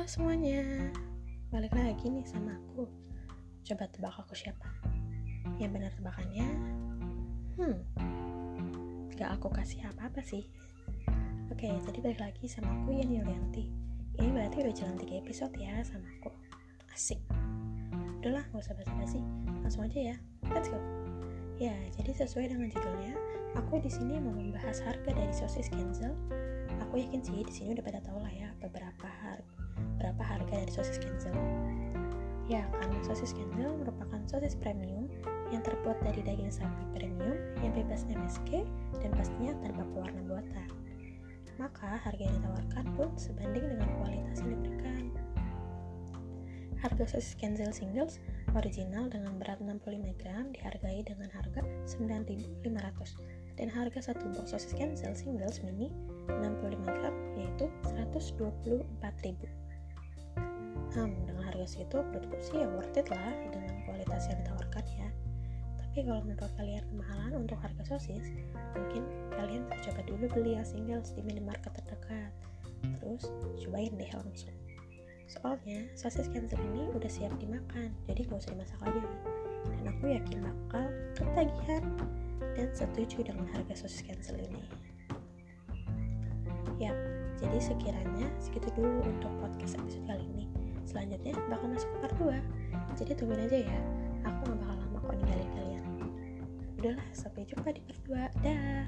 Halo semuanya, balik lagi nih sama aku. Coba tebak aku siapa? Yang benar tebakannya, hmm, gak aku kasih apa-apa sih. Oke, jadi balik lagi sama aku Yani Yulianti. Ini berarti udah jalan 3 episode ya sama aku. Asik. Udahlah, gak usah basa-basi. Langsung aja ya. Let's go. Ya, jadi sesuai dengan judulnya, aku di sini mau membahas harga dari sosis Kenzel. Aku yakin sih di sini udah pada tahu lah ya beberapa harga berapa harga dari sosis Kenzel. Ya, karena sosis Kenzel merupakan sosis premium yang terbuat dari daging sapi premium yang bebas MSG dan pastinya tanpa pewarna buatan. Maka harga yang ditawarkan pun sebanding dengan kualitas yang diberikan. Harga sosis Kenzel singles original dengan berat 65 gram dihargai dengan harga 9.500 dan harga satu box sosis Kenzel singles mini 65 gram yaitu 124.000 hmm, dengan harga segitu menurutku sih ya worth it lah dengan kualitas yang ditawarkan ya. Tapi kalau menurut kalian kemahalan untuk harga sosis mungkin kalian coba dulu beli yang single di minimarket terdekat. Terus cobain deh langsung. Soalnya sosis cancel ini udah siap dimakan jadi gak usah dimasak lagi. Dan aku yakin bakal ketagihan dan setuju dengan harga sosis cancel ini. Ya jadi sekiranya segitu dulu untuk podcast episode kali ini selanjutnya bakal masuk part 2 jadi tungguin aja ya. Aku gak bakal lama kok ninggalin kalian. Udahlah sampai jumpa di part 2 dah